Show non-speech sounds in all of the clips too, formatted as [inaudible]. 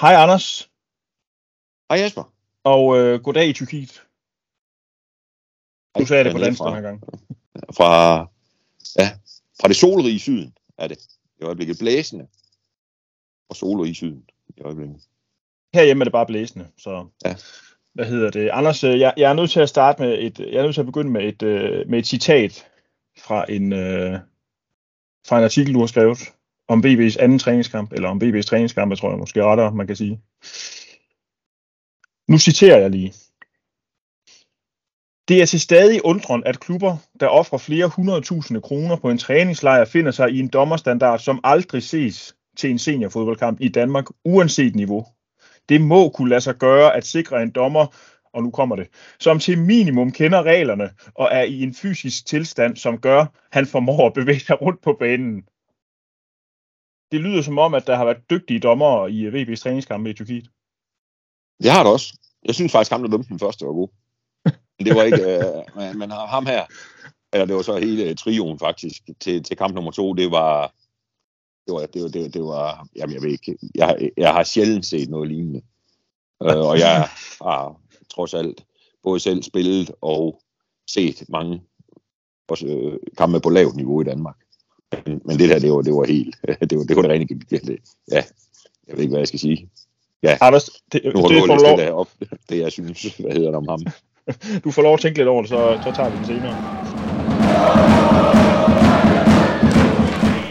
Hej Anders, Hej Jesper. og øh, goddag i Tyrkiet. Du sagde det på dansk den her gang. [laughs] Fra, ja, fra det solrige syden er det. I øjeblikket blæsende. Og solrig syden i øjeblikket. Herhjemme er det bare blæsende, så Ja. hvad hedder det? Anders, øh, jeg, jeg er nødt til at starte med et, jeg er nødt til at begynde med et, øh, med et citat fra en, øh, fra en artikel, du har skrevet om VB's anden træningskamp, eller om VB's træningskamp, jeg tror jeg måske rettere, man kan sige. Nu citerer jeg lige. Det er til stadig undren, at klubber, der offrer flere hundredtusinde kroner på en træningslejr, finder sig i en dommerstandard, som aldrig ses til en seniorfodboldkamp i Danmark, uanset niveau. Det må kunne lade sig gøre at sikre en dommer, og nu kommer det, som til minimum kender reglerne og er i en fysisk tilstand, som gør, han formår at bevæge sig rundt på banen. Det lyder som om, at der har været dygtige dommere i VB's træningskampe i Tyrkiet. Det har det også. Jeg synes faktisk, ham der dømte den første var god. Men det var ikke, øh, men, men ham her, eller det var så hele trioen faktisk, til, til kamp nummer to, det var, det var, det var, det var, det var jamen jeg ved ikke, jeg, jeg har sjældent set noget lignende. Øh, og jeg har trods alt både selv spillet og set mange også, øh, kampe på lavt niveau i Danmark. Men, men det der, det var, det var helt, [laughs] det var det, var det rene det, Ja, jeg ved ikke, hvad jeg skal sige. Anders, det, Nu har det du læst lov, det der op, det jeg synes, hvad hedder det om ham. [laughs] du får lov at tænke lidt over det, så, så tager vi den senere.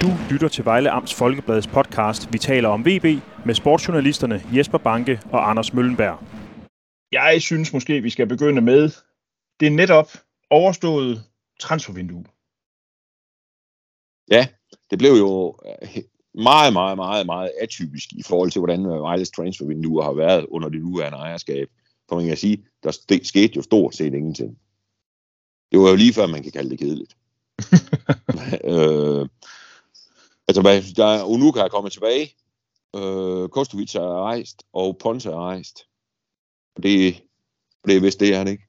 Du lytter til Vejle Amts Folkebladets podcast Vi taler om VB med sportsjournalisterne Jesper Banke og Anders Møllenberg. Jeg synes måske, vi skal begynde med det netop overståede transfervindue. Det blev jo øh, meget, meget, meget, meget atypisk i forhold til, hvordan øh, Vejles transfervindue har været under det nuværende ejerskab. For man kan sige, der sk- skete jo stort set ingenting. Det var jo lige før, man kan kalde det kedeligt. [laughs] øh, altså, der er, Unuka er kommet tilbage, øh, Kostovic er rejst, og Ponce er rejst. Og det, det er vist det, er han ikke?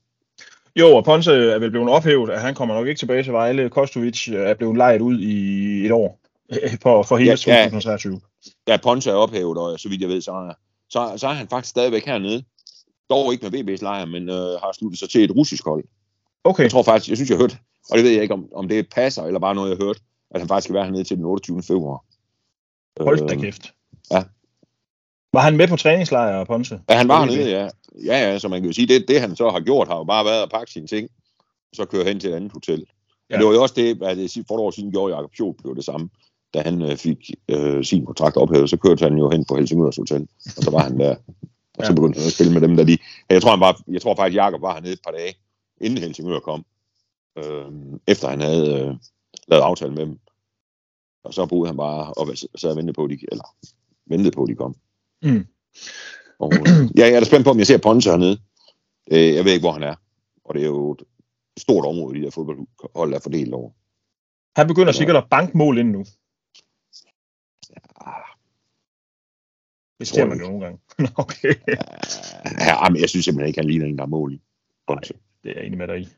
Jo, og Ponce er vel blevet ophævet, at han kommer nok ikke tilbage til Vejle. Kostovic er blevet lejet ud i et år [laughs] for, for hele Ja, ja. 2023. Ja, Ponce er ophævet, og så vidt jeg ved, så er, så, så er han faktisk stadigvæk hernede. Dog ikke med VB's lejr, men øh, har sluttet sig til et russisk hold. Okay, Jeg tror faktisk, jeg synes, jeg hørte, og det ved jeg ikke, om, om det passer, eller bare noget, jeg hørte, at han faktisk skal være hernede til den 28. februar. hold da Øh, kæft. ja. Var han med på træningslejr, Ponce? Ja, han var hernede, ja. Ja, ja, så man kan jo sige, det, det han så har gjort, har jo bare været at pakke sine ting, og så køre hen til et andet hotel. Ja. Ja. Det var jo også det, at det for et år siden gjorde Jakob Pjol blev det samme. Da han øh, fik øh, sin kontrakt ophævet, så kørte han jo hen på Helsingørs Hotel, og så var han der. Og så begyndte han at spille med dem, der de... Jeg tror, han var, jeg tror faktisk, Jakob var hernede et par dage, inden Helsingør kom. Øh, efter han havde øh, lavet aftale med dem. Og så boede han bare og sad og ventede på, at de, eller ventede på, at de kom. Mm. Og, øh, ja, [clears throat] jeg er da spændt på, om jeg ser Ponce hernede. Øh, jeg ved ikke, hvor han er. Og det er jo et stort område, de der fodboldhold er fordelt over. Han begynder Ja. sikkert at banke mål ind nu. Ah, Det ser man jo nogle gange. [laughs] Okay, Ja, men jeg synes simpelthen ikke, han ligner en, der er mål i. Ponce. det er jeg enig med dig i.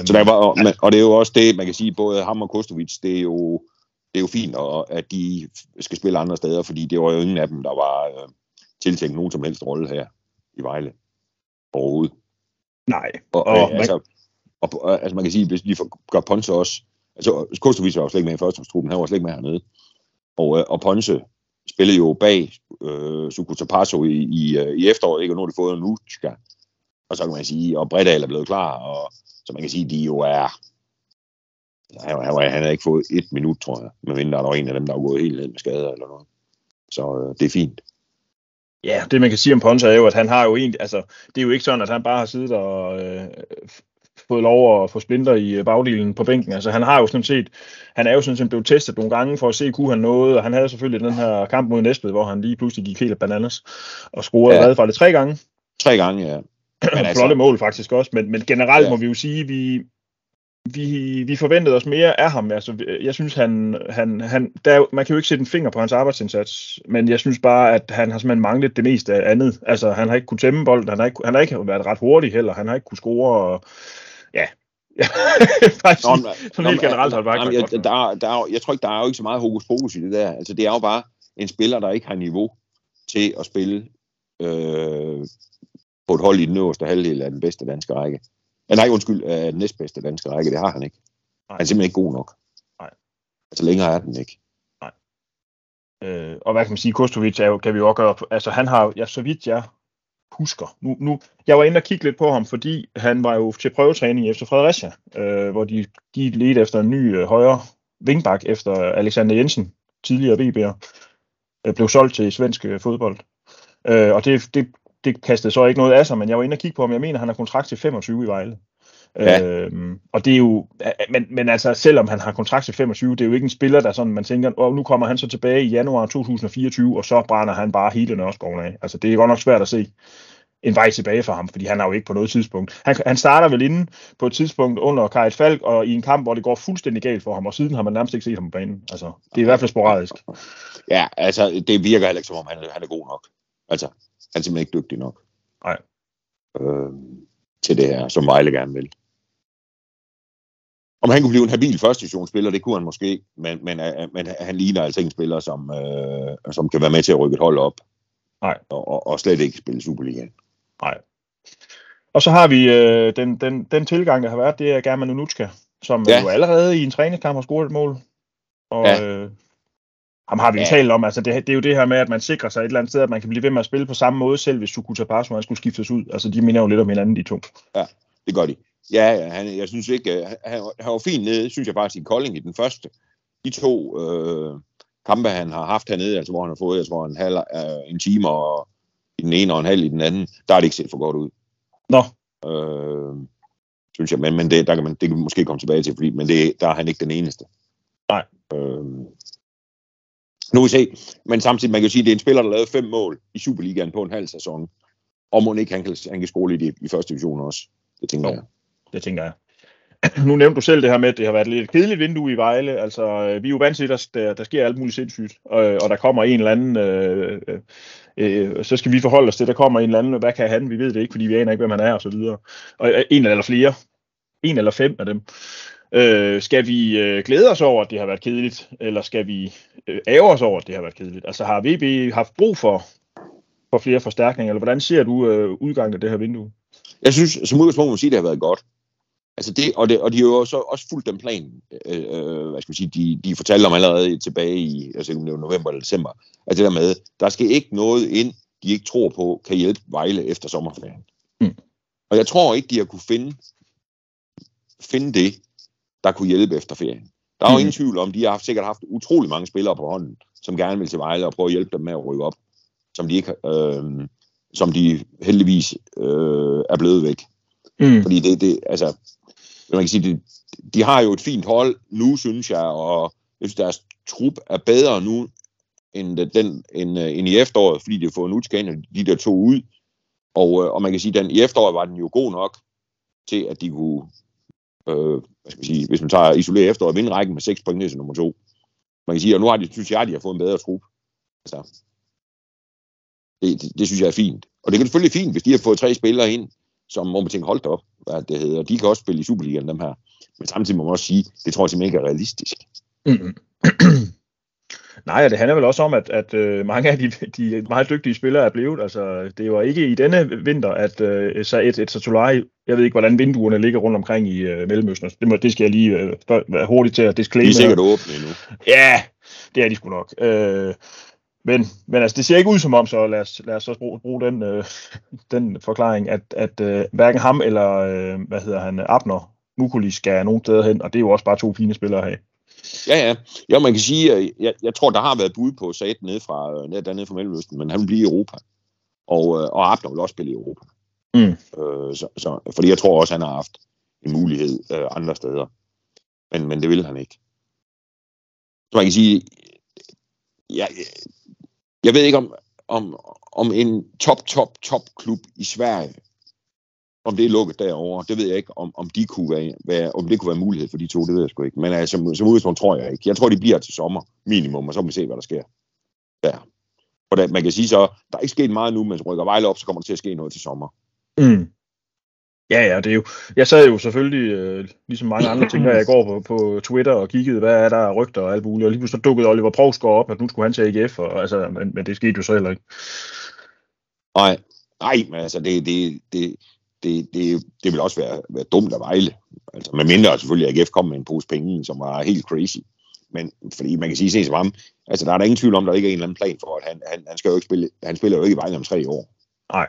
Um, Så der var, og, og det er jo også det, man kan sige, både ham og Kostovic, det er jo, det er jo fint, og, at de skal spille andre steder, fordi det var jo ingen af dem, der var øh, tiltænkt nogen som helst rolle her i Vejle overhovedet. nej, Og, Og man- altså, og, og, altså man kan sige, hvis de får, gør Ponce også, altså Kostovic var jo slet ikke med i førsteholdstruppen, han var slet ikke med hernede. Og, øh, og Ponce spillede jo bag øh, Sukuta Paso i, i, øh, i efteråret, ikke? og nu har de fået en. Og så kan man sige, og Bredal er blevet klar, og så man kan sige, de jo er, han, han, han har ikke fået et minut, tror jeg, medmindre der var en af dem, der var gået helt ned med skader eller noget. Så øh, det er fint. Ja, det man kan sige om Ponce er jo, at han har jo egentlig, altså, det er jo ikke sådan, at han bare har siddet og øh, fået lov at få splinter i øh, bagdelen på bænken. Altså, han har jo sådan set, han er jo sådan set blevet testet nogle gange for at se, kunne han noget, og han havde selvfølgelig den her kamp mod Næstved, hvor han lige pludselig gik helt bananas og scorede Ja. fra det tre gange. Tre gange, ja. [clears throat] Men altså, Flotte mål faktisk også, men, men generelt. Ja. må vi jo sige, vi, vi, vi forventede os mere af ham. Altså, jeg synes, han, han, han der, er man kan jo ikke sætte en finger på hans arbejdsindsats, men jeg synes bare, at han har simpelthen manglet det meste af andet. Altså, han har ikke kunnet tæmme bolden, han har ikke, han har ikke været ret hurtig heller, han har ikke kunne score, og ja, [laughs] faktisk, Nå, sådan Nå, helt men- generelt har det jeg, der, er- der, er- jeg tror ikke, der er jo ikke så meget hokus pokus i det der. Altså, det er jo bare en spiller, der ikke har niveau. til at spille øh, på et hold i den øverste halvdel af den bedste danske række. Nej, undskyld, af den næstbedste danske række, det har han ikke. Nej. Han er simpelthen ikke god nok. Nej. Altså længere er den ikke. Nej. Øh, og hvad kan man sige, Kostovic er jo, kan vi jo også gøre, altså han har, ja, så vidt jeg husker, nu, nu, jeg var inde og kigge lidt på ham, fordi han var jo til prøvetræning efter Fredericia, øh, hvor de, de ledte efter en ny øh, højre vingbak efter Alexander Jensen, tidligere VB'er, øh, blev solgt til svensk øh, fodbold. Øh, og det, det, det kastede så ikke noget af sig, men jeg var inde og kigge på ham. Jeg mener, han har kontrakt til 25 i Vejle. Ja. Øhm, og det er jo, men, men altså, selvom han har kontrakt til 25, det er jo ikke en spiller, der sådan, man tænker, og nu kommer han så tilbage i januar 2024, og så brænder han bare hele Nørreskoven af. Altså, det er godt nok svært at se en vej tilbage for ham, fordi han har jo ikke på noget tidspunkt. Han, han starter vel inde på et tidspunkt under Kajt Falk, og i en kamp, hvor det går fuldstændig galt for ham, og siden har man nærmest ikke set ham på banen. Altså, det er i hvert fald sporadisk. Ja, altså, det virker heller ikke, som om han, han er god nok. Altså, han er simpelthen ikke dygtig nok. Nej. Øh, til det her, som Vejle gerne vil. Om han kunne blive en habil første divisionsspiller, det kunne han måske, men, men, øh, men han ligner altså en spiller, som, øh, som kan være med til at rykke et hold op. Nej. Og, og slet ikke spille Superligaen. Nej. Og så har vi øh, den, den, den tilgang, der har været, det er German Unutska, som ja. jo allerede i en træningskamp har scoret et mål. Og ja. øh, ham har vi jo ja. talt om, altså det, det er jo det her med, at man sikrer sig et eller andet sted, at man kan blive ved med at spille på samme måde, selv hvis Sukuta Passo han skulle skiftes ud. Altså de minder jo lidt om hinanden, de to. Ja, det gør de. Ja, han, jeg synes ikke, øh, han, han var fint nede, synes jeg faktisk, i Kolding i den første. De to øh, kampe, han har haft hernede, altså hvor han har fået, jeg tror, en, halv, øh, en time og i den ene og en halv i den anden, der er det ikke set for godt ud. Nå. Øh, synes jeg, men, men det, der kan man, det kan man måske komme tilbage til, fordi, men det, der er han ikke den eneste. Nej. Øh, nu vil se, men samtidig, man kan sige, at det er en spiller, der lavede fem mål i Superligaen på en halv sæson. Og må ikke, han kan, han kan spole lidt i, i første division også. Det tænker Nå, jeg. Det tænker jeg. [clears throat] Nu nævnte du selv det her med, at det har været et lidt kedeligt vindue i Vejle. Altså, øh, vi er jo vant til, at der, der sker alt muligt sindssygt, og, og der kommer en eller anden, øh, øh, øh, så skal vi forholde os til, der kommer en eller anden, hvad kan han? Vi ved det ikke, fordi vi aner ikke, hvem han er, og så videre. Og øh, en eller flere, en eller fem af dem. Øh, skal vi øh, glæde os over, at det har været kedeligt, eller skal vi øh, ære os over, at det har været kedeligt? Altså har VB haft brug for, for flere forstærkninger, eller hvordan ser du øh, udgangen af det her vindue? Jeg synes, som udgangspunkt må man sige, at det har været godt. Altså det, og, det, og de har jo så også fulgt den plan, øh, øh, hvad skal man sige, de, de fortalte om allerede tilbage i, altså det var november eller december, at det der med, der skal ikke noget ind, de ikke tror på, kan hjælpe Vejle efter sommerferien. Mm. Og jeg tror ikke, de har kunne finde, finde det, der kunne hjælpe efter ferien. Der er jo mm. ingen tvivl om, de har haft, sikkert haft utrolig mange spillere på hånden, som gerne vil til Vejle og prøve at hjælpe dem med at rykke op, som de, ikke, øh, som de heldigvis øh, er blevet væk. Mm. Fordi det, det, altså, man kan sige, de, de har jo et fint hold nu, synes jeg, og jeg synes, deres trup er bedre nu, end, den, end, end i efteråret, fordi de har fået en udskæring de der to ud. Og, øh, og man kan sige, at den, i efteråret var den jo god nok til, at de kunne, øh, hvad skal man sige, hvis man tager isoleret efteråret, vinde rækken med 6 point ned til nummer 2. Man kan sige, at nu har de, synes jeg, at de har fået en bedre trup. Altså, det, det, det, synes jeg er fint. Og det er selvfølgelig fint, hvis de har fået tre spillere ind, som må man tænke, holdt op, hvad det hedder. De kan også spille i Superligaen, dem her. Men samtidig må man også sige, det tror jeg simpelthen ikke er realistisk. Mm. [clears throat] Nej, og det handler vel også om, at, at øh, mange af de, de meget dygtige spillere er blevet. Altså, det var ikke i denne vinter, at uh, så et, et Satulari, jeg ved ikke, hvordan vinduerne ligger rundt omkring i uh, Mellemøsten. Det, må, det skal jeg lige uh, være hurtigt til at disclaimer. De er sikkert åbne endnu. Ja, det er de sgu nok. Uh, men, men altså, det ser ikke ud som om, så lad os, lad os så bruge, bruge den, øh, [laughs] den forklaring, at, at øh, hverken ham eller, øh, hvad hedder han, Abner, Mukuli skal nogen steder hen, og det er jo også bare to fine spillere her. Ja, ja. Ja, man kan sige, at jeg, jeg tror, der har været bud på Sat nede fra, ned, dernede fra Mellemøsten, men han vil blive i Europa. Og, øh, og Abner vil også spille i Europa. Mm. Øh, så, så, fordi jeg tror også, han har haft en mulighed øh, andre steder. Men, men det vil han ikke. Så man kan sige, ja, jeg ved ikke om, om, om en top, top, top klub i Sverige, om det er lukket derovre, det ved jeg ikke, om, om, de kunne være, være, om det kunne være mulighed for de to, det ved jeg sgu ikke. Men altså, som, som udgangspunkt tror jeg ikke. Jeg tror, de bliver til sommer, minimum, og så må vi se, hvad der sker der. Og da, man kan sige så, der er ikke sket meget nu, men rykker Vejle op, så kommer der til at ske noget til sommer. Mm. Ja, ja, det er jo, jeg sad jo selvfølgelig, øh, ligesom mange andre ting, jeg går på, på Twitter og kiggede, hvad er der af rygter og alt muligt, og lige pludselig dukkede Oliver Provsgaard op, at nu skulle han til AGF, og, altså, men, men det skete jo så heller ikke. Nej, nej, men altså, det, det, det, det, det, det vil også være, være dumt at vejle. Altså, med mindre selvfølgelig, at AGF kom med en pose penge, som var helt crazy. Men fordi man kan sige, se som ham, altså der er der ingen tvivl om, der ikke er en eller anden plan for, at han, han, han skal jo ikke spille, han spiller jo ikke i Vejle om tre år. Nej.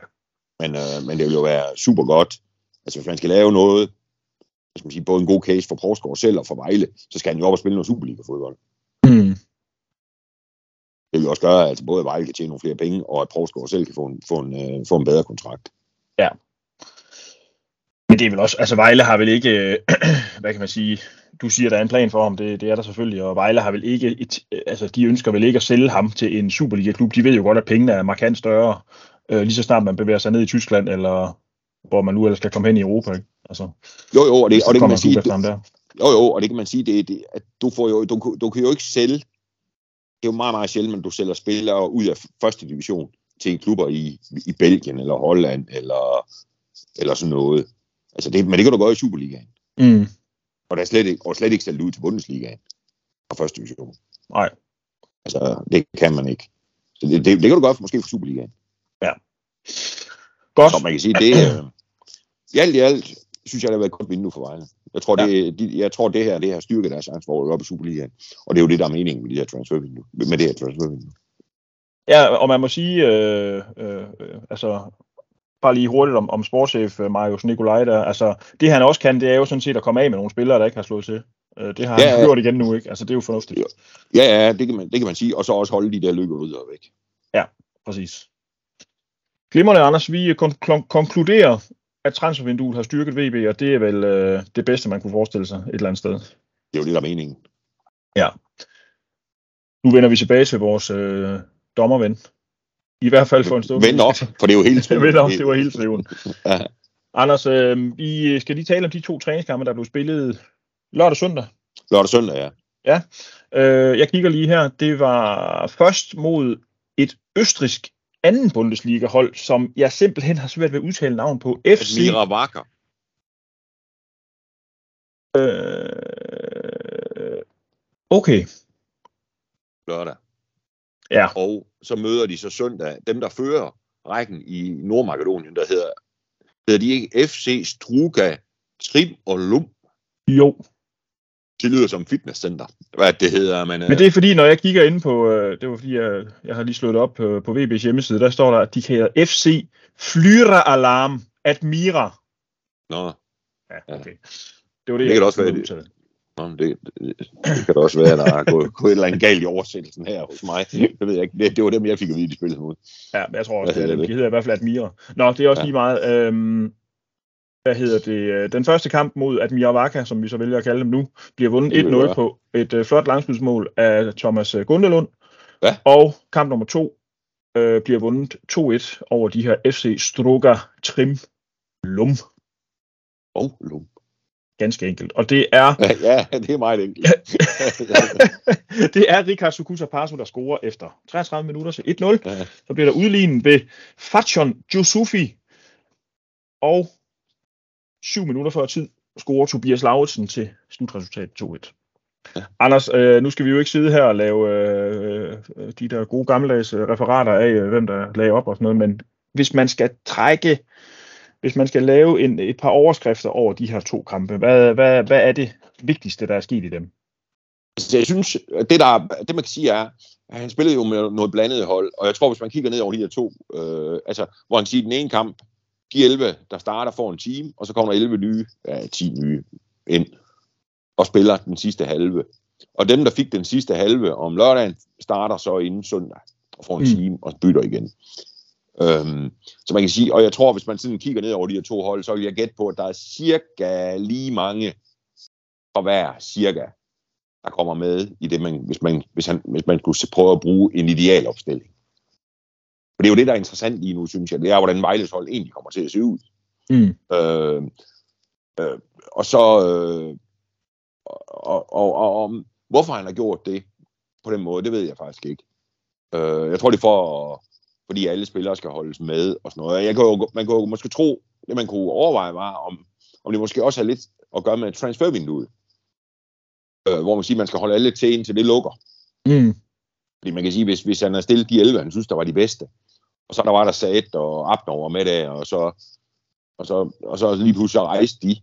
Men, øh, men det vil jo være super godt, altså hvis man skal lave noget, skal man sige, både en god case for Provsgaard selv og for Vejle, så skal han jo op og spille noget Superliga-fodbold. Mm. Det vil også gøre, at altså, både Vejle kan tjene nogle flere penge, og at Provsgaard selv kan få en, få en, øh, få en bedre kontrakt. Ja. Men det er vel også, altså Vejle har vel ikke, øh, [clears throat] hvad kan man sige, du siger, der er en plan for ham, det, det er der selvfølgelig, og Vejle har vel ikke, et, altså de ønsker vel ikke at sælge ham til en Superliga-klub. De ved jo godt, at pengene er markant større, øh, lige så snart man bevæger sig ned i Tyskland, eller hvor man nu ellers skal komme hen i Europa. Ikke? Altså, Jo, jo, og det, og det kan man sige, ham der. Jo, jo, og det kan man sige, det, det, at du, får jo, du, du kan jo ikke sælge, det er jo meget, meget sjældent, at du sælger spillere ud af første division til klubber i, i Belgien eller Holland eller, eller sådan noget. Altså det, men det kan du gøre i Superligaen. Mm. Og der er slet ikke, og slet ikke sælge ud til Bundesligaen og første division. Nej. Altså det kan man ikke. Så det, det, det kan du gøre for, måske for Superligaen. Godt. Så man kan sige, det øh, i alt i alt, synes jeg, det har været et godt vindue for Vejle. Jeg tror, det, de, jeg tror, det her, det her styrker deres chance for at op i Superligaen. Og det er jo det, der er meningen med, de her transfervindue, med det her transfervindue. Ja, og man må sige, øh, øh, altså bare lige hurtigt om, om sportschef øh, Marius Nikolaj der, altså det han også kan, det er jo sådan set at komme af med nogle spillere, der ikke har slået til. Øh, det har han Ja, ja. gjort igen nu, ikke? Altså det er jo fornuftigt. Ja, ja, det kan, man, det kan man sige. Og så også holde de der og væk. Præcis. Glimrende, Anders. Vi kon- kon- konkluderer, at transfervinduet har styrket VB, og det er vel øh, det bedste, man kunne forestille sig et eller andet sted. Det er jo det, der er meningen. Nu vender vi tilbage til vores øh, dommerven. I hvert fald for en stund. Vend op, for det er jo hele [laughs] tiden. Vend op, det var hele triven. [laughs] Ja. Anders, øh, vi skal lige tale om de to træningskampe, der blev spillet lørdag og søndag. Lørdag og søndag, ja. Øh, jeg kigger lige her. Det var først mod et østrisk anden Bundesliga-hold, som jeg simpelthen har svært ved at udtale navn på. FC Admira Wacker. Øh, okay, Lørdag. ja. Og så møder de så søndag dem, der fører rækken i Nordmakedonien, der hedder, hedder de ikke FC Struga Trim og Lum. Jo, Det lyder som fitnesscenter. Hvad det hedder, men, men det er fordi, når jeg kigger ind på, øh, det var fordi, jeg, jeg har lige slået det op øh, på VB's hjemmeside, der står der, at de hedder FC Flyra Alarm Admira. Nå, Ja, okay. Det var det, Det kan jeg også være, det- udtale. nå, det, det, det, kan da også være, at der er gået, [laughs] gået et eller andet galt i oversættelsen her hos mig. Det ved jeg ikke. Det, det var dem, jeg fik at vide, de spillede mod. Ja, men jeg tror også, Hvad det, det, det? de hedder i hvert fald Admira. Nå, det er også Ja. lige meget. Øhm, hvad hedder det? Den første kamp mod Admira Vaka, som vi så vælger at kalde dem nu, bliver vundet Det vil 1-0 være. på et øh, flot langskudsmål af Thomas øh, Gundelund. Ja. Og kamp nummer to øh, bliver vundet 2-1 over de her FC Struga Trim Lum. Oh, Lum. Ganske enkelt. Og det er, Ja, [laughs] ja, det er meget enkelt. [laughs] det er Rikard Sukuta Pasu, der scorer efter 33 minutter til 1-0. Ja. Så bliver der udlignet ved Fatjon Jusufi. Og 7 minutter før tid scorer Tobias Lauritsen til slutresultatet 2-1. Ja. Anders, øh, nu skal vi jo ikke sidde her og lave øh, øh, de der gode gammeldags øh, referater af, øh, hvem der lagde op og sådan noget, men hvis man skal trække, hvis man skal lave en, et par overskrifter over de her to kampe, hvad, hvad, hvad er det vigtigste, der er sket i dem? Så jeg synes, det, der, det man kan sige er, at han spillede jo med noget blandet hold, og jeg tror, hvis man kigger ned over de her to, øh, altså, hvor han siger, den ene kamp, de 11, der starter, får en team, og så kommer der 11 nye, ja, 10 nye ind, og spiller den sidste halve. Og dem, der fik den sidste halve om lørdagen, starter så inden søndag, og får en Mm. team, og bytter igen. Øhm, så man kan sige, og jeg tror, hvis man sådan kigger ned over de her to hold, så vil jeg gætte på, at der er cirka lige mange fra hver cirka der kommer med i det, man, hvis, man, hvis, han, hvis man skulle se- prøve at bruge en ideal opstilling. For det er jo det, der er interessant lige nu, synes jeg. Det er, hvordan Vejles hold egentlig kommer til at se ud. Mm. Øh, øh, og så... Øh, og, og, og, og hvorfor han har gjort det på den måde, det ved jeg faktisk ikke. Øh, jeg tror, det er for, fordi alle spillere skal holdes med og sådan noget. Jeg kan jo, man kan jo måske tro, det man kunne overveje var, om, om det måske også har lidt at gøre med transfervinduet. Øh, hvor man siger, at man skal holde alle til indtil det lukker. Mm. Fordi man kan sige, hvis, hvis han har stillet de 11, han synes, der var de bedste, og så der var der Saet og Abner med der, og så, og så, og så lige pludselig rejste de,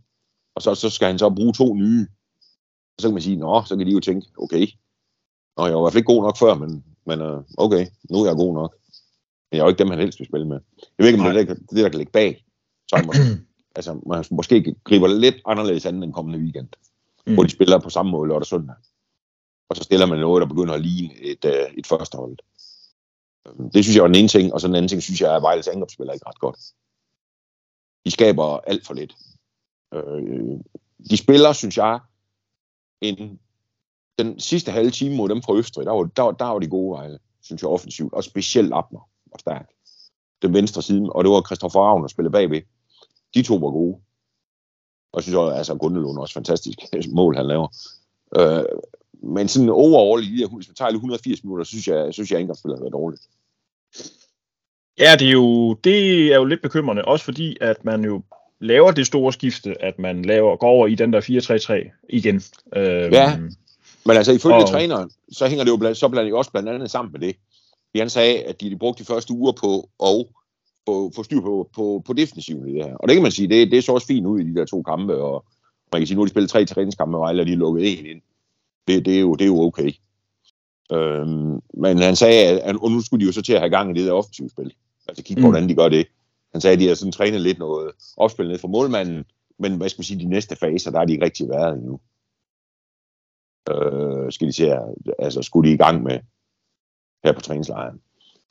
og så, så skal han så bruge to nye. Og så kan man sige, nå, så kan de jo tænke, okay, nå, jeg var i hvert fald ikke god nok før, men, men uh, okay, nu er jeg god nok. Men jeg er jo ikke dem, han helst vil spille med. Jeg ved ikke, om det er det, det, der kan ligge bag. Så måske, [clears throat] altså, man måske griber lidt anderledes an den kommende weekend, mm. hvor de spiller på samme måde lørdag og søndag. Og så stiller man noget, der begynder at ligne et, uh, et første hold. Det synes jeg var den ene ting, og så den anden ting, synes jeg, at Vejles angrebsspiller ikke ret godt. De skaber alt for lidt. Øh, de spiller, synes jeg, en, den sidste halve time mod dem fra Østrig, der var, der, der var de gode Vejle, synes jeg, offensivt, og specielt Abner var stærk. Den venstre side, og det var Christoffer Ravn, der spillede bagved. De to var gode. Og jeg synes også, altså Gundelund også fantastisk [laughs] mål, han laver. Øh, men sådan overall i de her, hvis man tager 180 minutter, så synes jeg, synes jeg ikke, at spillet har været dårligt. Ja, det er, jo, det er jo lidt bekymrende, også fordi, at man jo laver det store skifte, at man laver, går over i den der 4-3-3 igen. Øhm, ja, men altså ifølge og... træneren, så hænger det jo blandt, så blandt, også blandt andet sammen med det. Han sagde, at de, de brugte de første uger på at få, få styr på, på, på defensiven i det her. Og det kan man sige, det, det så også fint ud i de der to kampe, og man kan sige, nu har de spillet tre træningskampe Vejle, og de er lukket en ind. Det, det, er, jo, det er jo okay. Øhm, men han sagde, at og nu skulle de jo så til at have gang i det der offensivspil. Altså kigge på, mm. hvordan de gør det. Han sagde, at de har sådan trænet lidt noget opspil ned fra målmanden, men hvad skal man sige, de næste faser, der er de ikke rigtig været endnu. Øh, skal de se, altså skulle de i gang med her på træningslejren.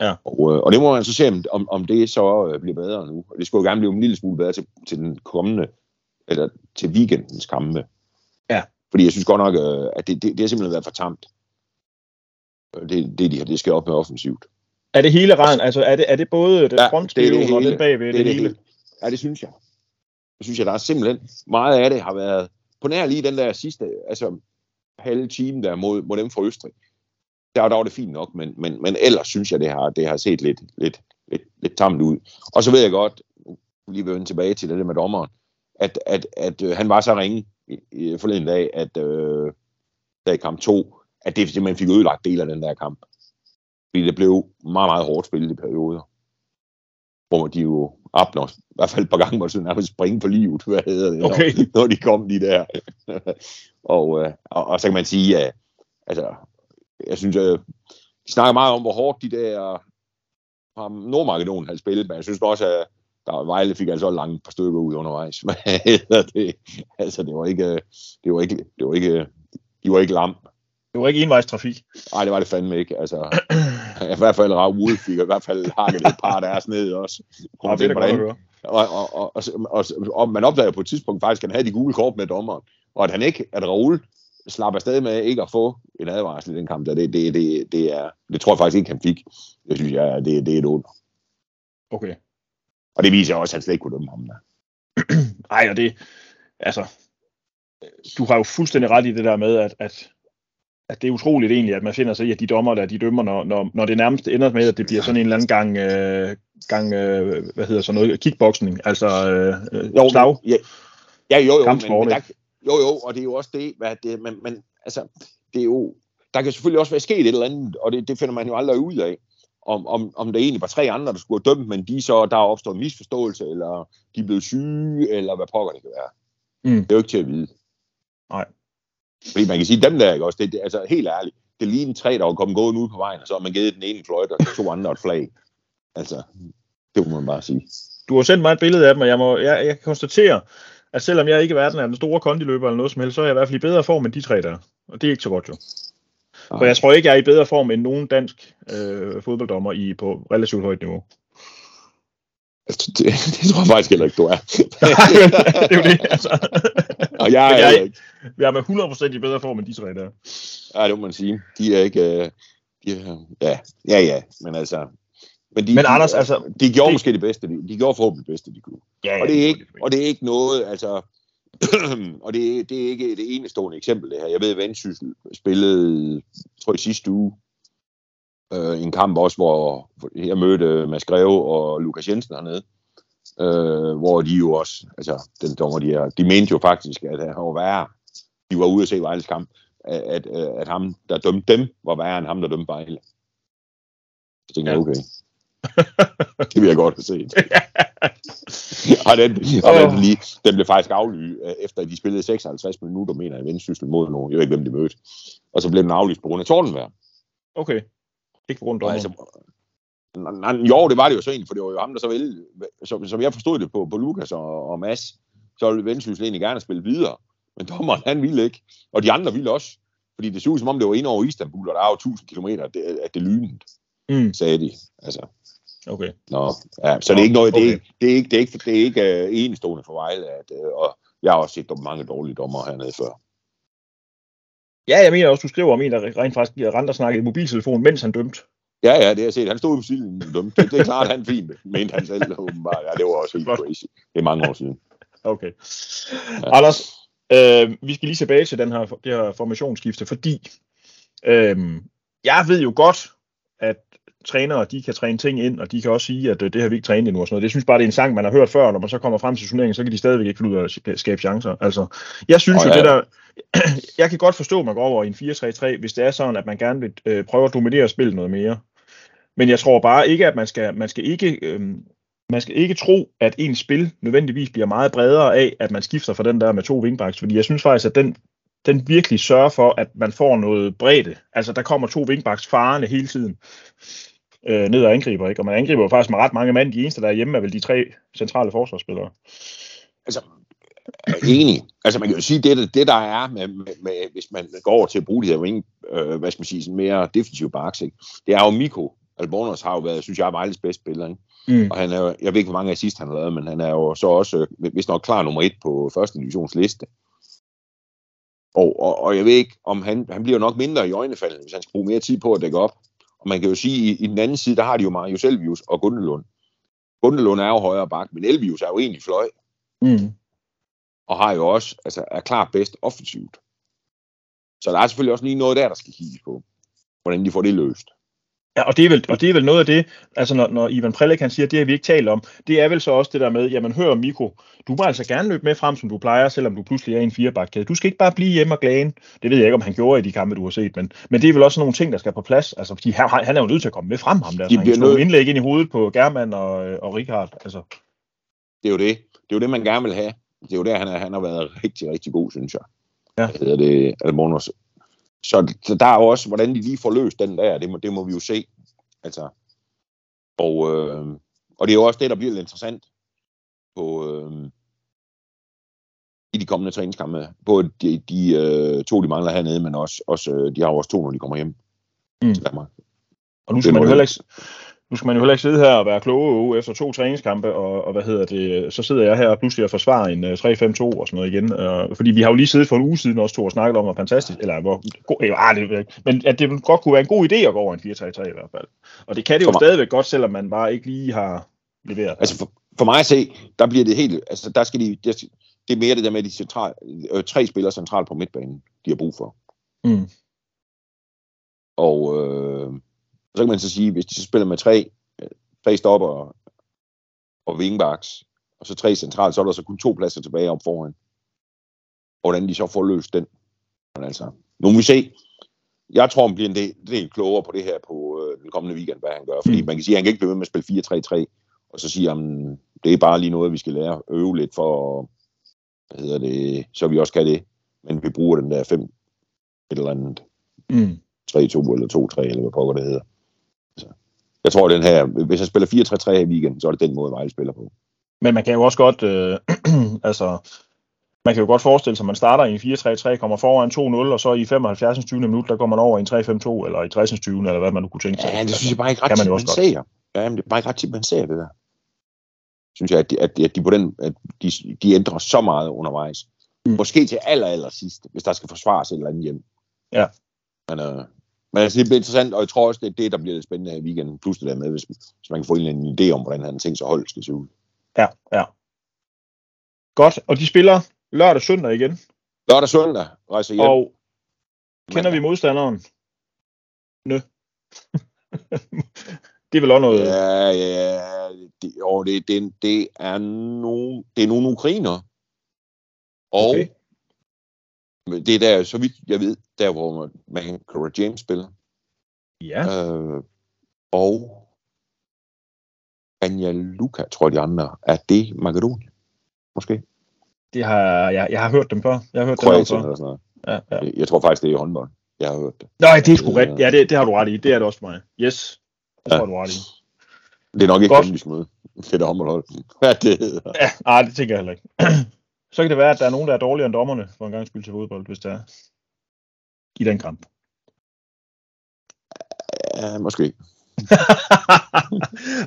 Ja. Og, øh, og det må man så se, om, om det så øh, bliver bedre nu. Og det skulle jo gerne blive en lille smule bedre til, til den kommende, eller til weekendens kampe. Ja. Fordi jeg synes godt nok, øh, at det, det, det har simpelthen været for tamt. Det, det, de har, det skal op med offensivt. Er det hele raden? Altså er det, er det både det ja, frontspil det, det og det bagved? Det, det, det hele? hele? Ja, det synes jeg. Det synes jeg, der er simpelthen meget af det har været på nær lige den der sidste, altså halve time der mod, mod dem fra Østrig. Der, der var det fint nok, men, men, men ellers synes jeg, det har, det har set lidt, lidt, lidt, lidt tamt ud. Og så ved jeg godt, lige vil vende tilbage til det med dommeren, at, at, at øh, han var så ringe forleden dag, at øh, der i kamp 2, at det simpelthen fik ødelagt del af den der kamp. Fordi det blev meget, meget hårdt spillet i perioder. Hvor de jo opnår, i hvert fald et par gange, de nærmest springe på livet, hvad hedder det, okay. når, [laughs] når de kom de der. [laughs] og, øh, og, og, så kan man sige, at altså, jeg synes, at de snakker meget om, hvor hårdt de der fra Nordmakedonien havde spillet, men jeg synes også, at der Vejle fik altså langt par stykker ud undervejs. [laughs] det, altså, det var ikke, det var ikke, det var ikke, de var ikke lam. Det var ikke envejstrafik. Nej, det var det fandme ikke. Altså, [clears throat] [laughs] i hvert fald Rav Ude fik i hvert fald hakket et par deres ned også. [laughs] Ja, det det og, og, og, og, og, og, man opdager på et tidspunkt faktisk, at han havde de gule kort med dommeren. Og at han ikke, at Raul slapper afsted med ikke at få en advarsel i den kamp, der, det, det, det, det, er, det tror jeg faktisk ikke, han fik. Det synes jeg, det, det er et under. Okay. Og det viser også, at han slet ikke kunne dømme ham der. [clears throat] Ej, og det, altså, du har jo fuldstændig ret i det der med, at, at at det er utroligt egentlig, at man finder sig i, at de dommer, der de dømmer, når, når, når det nærmest ender med, at det bliver sådan en eller anden gang, øh, gang øh, hvad hedder sådan noget, kickboxing, altså øh, jo, slag. Ja, ja, jo, jo, men, men der, jo, jo, og det er jo også det, hvad det, men, men altså, det er jo, der kan selvfølgelig også være sket et eller andet, og det, det finder man jo aldrig ud af, om, om, om det egentlig var tre andre, der skulle have dømt, men de så, der er opstået en misforståelse, eller de er blevet syge, eller hvad pokker det kan være. Mm. Det er jo ikke til at vide. Nej. Fordi man kan sige, dem der, ikke også, det, det, altså helt ærligt, det lige en tre, der var kommet gående ud på vejen, og så har man givet den ene fløjt, og to andre et flag. Altså, det må man bare sige. Du har sendt mig et billede af dem, og jeg, må, jeg, jeg kan konstatere, at selvom jeg ikke er verden af den store kondiløber eller noget som helst, så er jeg i hvert fald i bedre form end de tre der. Og det er ikke så godt jo. For jeg tror ikke, jeg er i bedre form end nogen dansk øh, fodbolddommer i på relativt højt niveau. Altså, [laughs] det, det tror jeg faktisk heller ikke, du er. [laughs] det er jo det, altså. Og jeg er, jeg, ikke. Jeg er med 100% i bedre form end de tre der. Ja, det må man sige. De er ikke... Uh, de er, ja, ja, ja, men altså... Men, de, men Anders, de, altså... De gjorde det, måske det bedste, de, de gjorde forhåbentlig det bedste, de kunne. Ja, ja, og, det er ikke, og det er ikke noget, altså... [clears throat] og det, er, det er ikke det enestående eksempel, det her. Jeg ved, at Vendsyssel spillede, tror jeg, sidste uge, øh, en kamp også, hvor jeg mødte Mads Greve og Lukas Jensen hernede. øh, hvor de jo også, altså den dommer, de, er, de mente jo faktisk, at han var værre. De var ude at se Vejles kamp, at, at, at ham, der dømte dem, var værre end ham, der dømte Vejle. Så tænkte jeg, okay. [laughs] det vil jeg godt have set. [laughs] og den, og den, lige, den blev faktisk aflyst, øh, efter de spillede 56 minutter, mener jeg, vendsyssel mod nogen. Jeg ved ikke, hvem de mødte. Og så blev den aflyst på grund af tordenvejr. Okay. Ikke på grund af altså, nej, jo, det var det jo så egentlig, for det var jo ham, der så ville, som, som jeg forstod det på, på Lukas og, og Mads, så ville Vendsyssel egentlig gerne spille videre. Men dommeren, han ville ikke. Og de andre ville også. Fordi det så ud som om, det var ind over Istanbul, og der er jo 1000 km, at det, at det lynede, Mm. sagde de. Altså, Okay. nå, ja, så det er ikke noget, det er Okay. ikke, det er ikke, det er ikke, det er ikke uh, enestående for Vejle, at, uh, og jeg har også set mange dårlige dommer hernede før. Ja, jeg mener også, du skriver om en, der rent faktisk rent og snakkede i mobiltelefon, mens han dømte. Ja, ja, det har jeg set. Han stod på siden dømt. Det, det er klart, han fint, mente han selv åbenbart. Ja, det var også helt crazy. Det er mange år siden. Okay. Ja. Anders, øh, vi skal lige tilbage til den her, det her formationsskifte, fordi øh, jeg ved jo godt, trænere, de kan træne ting ind, og de kan også sige, at øh, det har vi ikke trænet endnu og sådan noget. Det synes bare, det er en sang, man har hørt før, når man så kommer frem til turneringen, så kan de stadigvæk ikke finde ud af at skabe chancer. Altså, jeg synes oh, jo, ja. det der, [clears throat] jeg kan godt forstå, at man går over i en 4-3-3, hvis det er sådan, at man gerne vil øh, prøve at dominere spillet noget mere. Men jeg tror bare ikke, at man skal, man skal ikke, øh, man skal ikke tro, at ens spil nødvendigvis bliver meget bredere af, at man skifter fra den der med to wingbacks, fordi jeg synes faktisk, at den, den virkelig sørger for, at man får noget bredde. Altså, der kommer to wingbacks farende hele tiden øh, ned og angriber, ikke? Og man angriber jo faktisk med ret mange mand. De eneste, der er hjemme, er vel de tre centrale forsvarsspillere. Altså, enig. Altså, man kan jo sige, det, det der er, med, med, med, hvis man går over til at bruge de her wing, øh, hvad skal man sige, sådan mere defensive backs, ikke? det er jo Miko. Albornoz har jo været, synes jeg, Vejles bedste spiller. Ikke? Mm. Og han er, jeg ved ikke, hvor mange assist han har lavet, men han er jo så også, hvis nok klar nummer et på første divisions liste. Og, og, og jeg ved ikke, om han, han bliver nok mindre i øjnefaldet, hvis han skal bruge mere tid på at dække op. Man kan jo sige, i, i den anden side, der har de jo Marius Elvius og Gundelund. Gundelund er jo højre bak, men Elvius er jo egentlig fløj, Mm. og har jo også, altså er klart bedst offensivt. Så der er selvfølgelig også lige noget der, der skal kigges på, hvordan de får det løst. Ja, og det, er vel, og det er vel noget af det, altså når, når Ivan Prelik han siger, det har vi ikke talt om, det er vel så også det der med, jamen hør Miko, du må altså gerne løbe med frem, som du plejer, selvom du pludselig er i en firebakkæde. Du skal ikke bare blive hjemme og glane. Det ved jeg ikke, om han gjorde i de kampe, du har set, men, men det er vel også nogle ting, der skal på plads. Altså, fordi han, han er jo nødt til at komme med frem ham der, De han nødt- indlæg ind i hovedet på German og, og Richard. Altså, Det er jo det. Det er jo det, man gerne vil have. Det er jo der, han, er, han har været rigtig, rigtig god, synes jeg. Ja. Hvad hedder det? Almonos. Så, så der er jo også, hvordan de lige får løst den der, det må, det må vi jo se. Altså, og, øh, og det er jo også det, der bliver lidt interessant på, øh, i de kommende træningskampe. Både de, de øh, to, de mangler hernede, men også, også øh, de har også to, når de kommer hjem Mm. til Danmark. og nu skal, man jo heller ikke, nu skal man jo heller ikke sidde her og være kloge efter to træningskampe, og, og hvad hedder det, så sidder jeg her og pludselig og forsvarer en øh, 3-5-2 og sådan noget igen. Øh, fordi vi har jo lige siddet for en uge siden også to og snakket om, hvor fantastisk, eller hvor god, øh, det, ikke, men at det godt kunne være en god idé at gå over en 4-3-3 i hvert fald. Og det kan det jo For stadigvæk godt, selvom man bare ikke lige har leveret. Altså for, for mig at se, der bliver det helt, altså der skal de, det, det er mere det der med de central, øh, tre spillere centralt på midtbanen, de har brug for. Mm. Og øh, så kan man så sige, hvis de så spiller med tre, øh, tre stopper og, og wingbacks, og så tre centralt, så er der så kun to pladser tilbage op foran. Og hvordan de så får løst den. Men altså, nu må vi se. Jeg tror, han bliver en del, del klogere på det her på øh, den kommende weekend, hvad han gør. Fordi Mm. man kan sige, at han kan ikke blive ved med at spille 4-3-3, og så sige, at det er bare lige noget, vi skal lære at øve lidt for, hvad hedder det, så vi også kan det. Men vi bruger den der 5 et eller andet Mm. 3-2 eller 2-3, eller hvad pokker det hedder. Jeg tror, den her, hvis jeg spiller 4-3-3 i weekenden, så er det den måde, Vejle spiller på. Men man kan jo også godt, øh, [clears throat] altså, man kan jo godt forestille sig, at man starter i en 4-3-3, kommer foran 2-0, og så i 75. 20. minut, der går man over i en 3-5-2, eller i 60. 20. eller hvad man nu kunne tænke sig. Ja, det synes jeg bare ikke ret man tit, man, godt. ser. Ja, men det er bare ikke ret tit, man ser det der. Synes jeg, at de, at at de på den, at de, de ændrer så meget undervejs. Mm. Måske til aller, aller sidst, hvis der skal forsvares et eller andet hjem. Ja. Men, øh, men altså, det bliver interessant, og jeg tror også, det er det, der bliver lidt spændende her i weekenden. Plus det der med, hvis, hvis man kan få en eller anden idé om, hvordan han tænker sig hold skal se ud. Ja, ja. Godt, og de spiller lørdag søndag igen, Lørdag og søndag rejser hjem. og kender vi modstanderen? Nø. [laughs] det er vel også noget... Ja, ja, det, og det, det, det, er nogle, det er nogle ukrainer. Og Okay. Det er der, så vidt jeg ved, der hvor man Cora James spiller. Ja, Øh, og Banja Luka, tror jeg de andre, er det Makedonien? Måske? det har, jeg, jeg har hørt dem før. Jeg har hørt dem Kroatien før. eller sådan noget. Ja, ja. Jeg tror faktisk, det er i håndbold. Jeg har hørt det. Nej, det er sgu rigtigt. Ja, det, det har du ret i. Det er det også for mig. Yes. Det Ja. tror du ret i. Det er nok ikke Godt. dem, vi skal møde. [laughs] Fedt håndboldhold. Hvad det hedder. Ja, nej, det tænker jeg heller ikke. [clears throat] Så kan det være, at der er nogen, der er dårligere end dommerne for en gang skyld til fodbold, hvis det er i den kamp. Ja, måske. [laughs]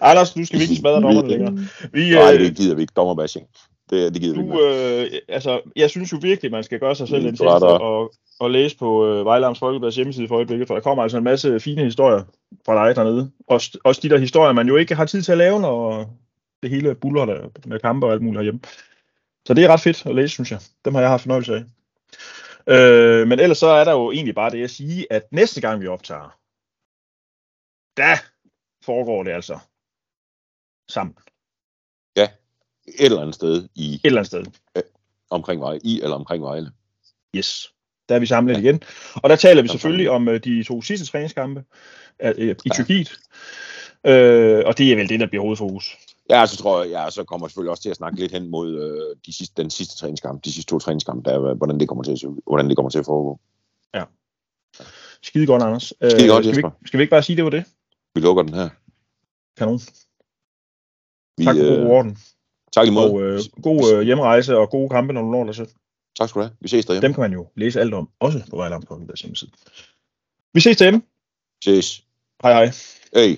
Anders, nu skal vi ikke smadre dommerne [laughs] længere. Vi, Nej, øh, det gider vi ikke. Dommerbashing. Det, det gider vi ikke. du, øh, altså, jeg synes jo virkelig, man skal gøre sig selv en du tjeneste og, og læse på øh, Vejlams Folkeblads hjemmeside for øjeblikket, for der kommer altså en masse fine historier fra dig dernede. Også, også de der historier, man jo ikke har tid til at lave, når det hele buller der med kampe og alt muligt herhjemme. Så det er ret fedt at læse, synes jeg. Dem har jeg haft fornøjelse af. Øh, men ellers så er der jo egentlig bare det at sige, at næste gang vi optager, der foregår det altså sammen. Et eller andet sted i Et eller andet sted. omkring Vejle. I eller omkring Vejle. Yes. Der er vi samlet ja. igen. Og der taler vi Der selvfølgelig om øh, de to sidste træningskampe øh, øh, i Tyrkiet. Øh, og det er vel det, der bliver hovedfokus. Ja, så tror jeg, ja, så kommer jeg selvfølgelig også til at snakke lidt hen mod øh, de sidste, den sidste træningskamp, de sidste to træningskampe, der, er, hvordan det kommer til at, hvordan det kommer til at foregå. Skide godt, Anders. Øh, Skide godt, skal, vi, Jesper. skal vi ikke bare sige, det var det? Vi lukker den her. Kanon. Vi, Tak for god øh, orden. tak måde. Og øh, god øh, hjemrejse og gode kampe, når du når dig selv. Tak skal du have. Vi ses derhjemme. Dem kan man jo læse alt om, også på Vejlams Folkeblads hjemmeside. Vi ses derhjemme. Ses. Hej hej. Hey.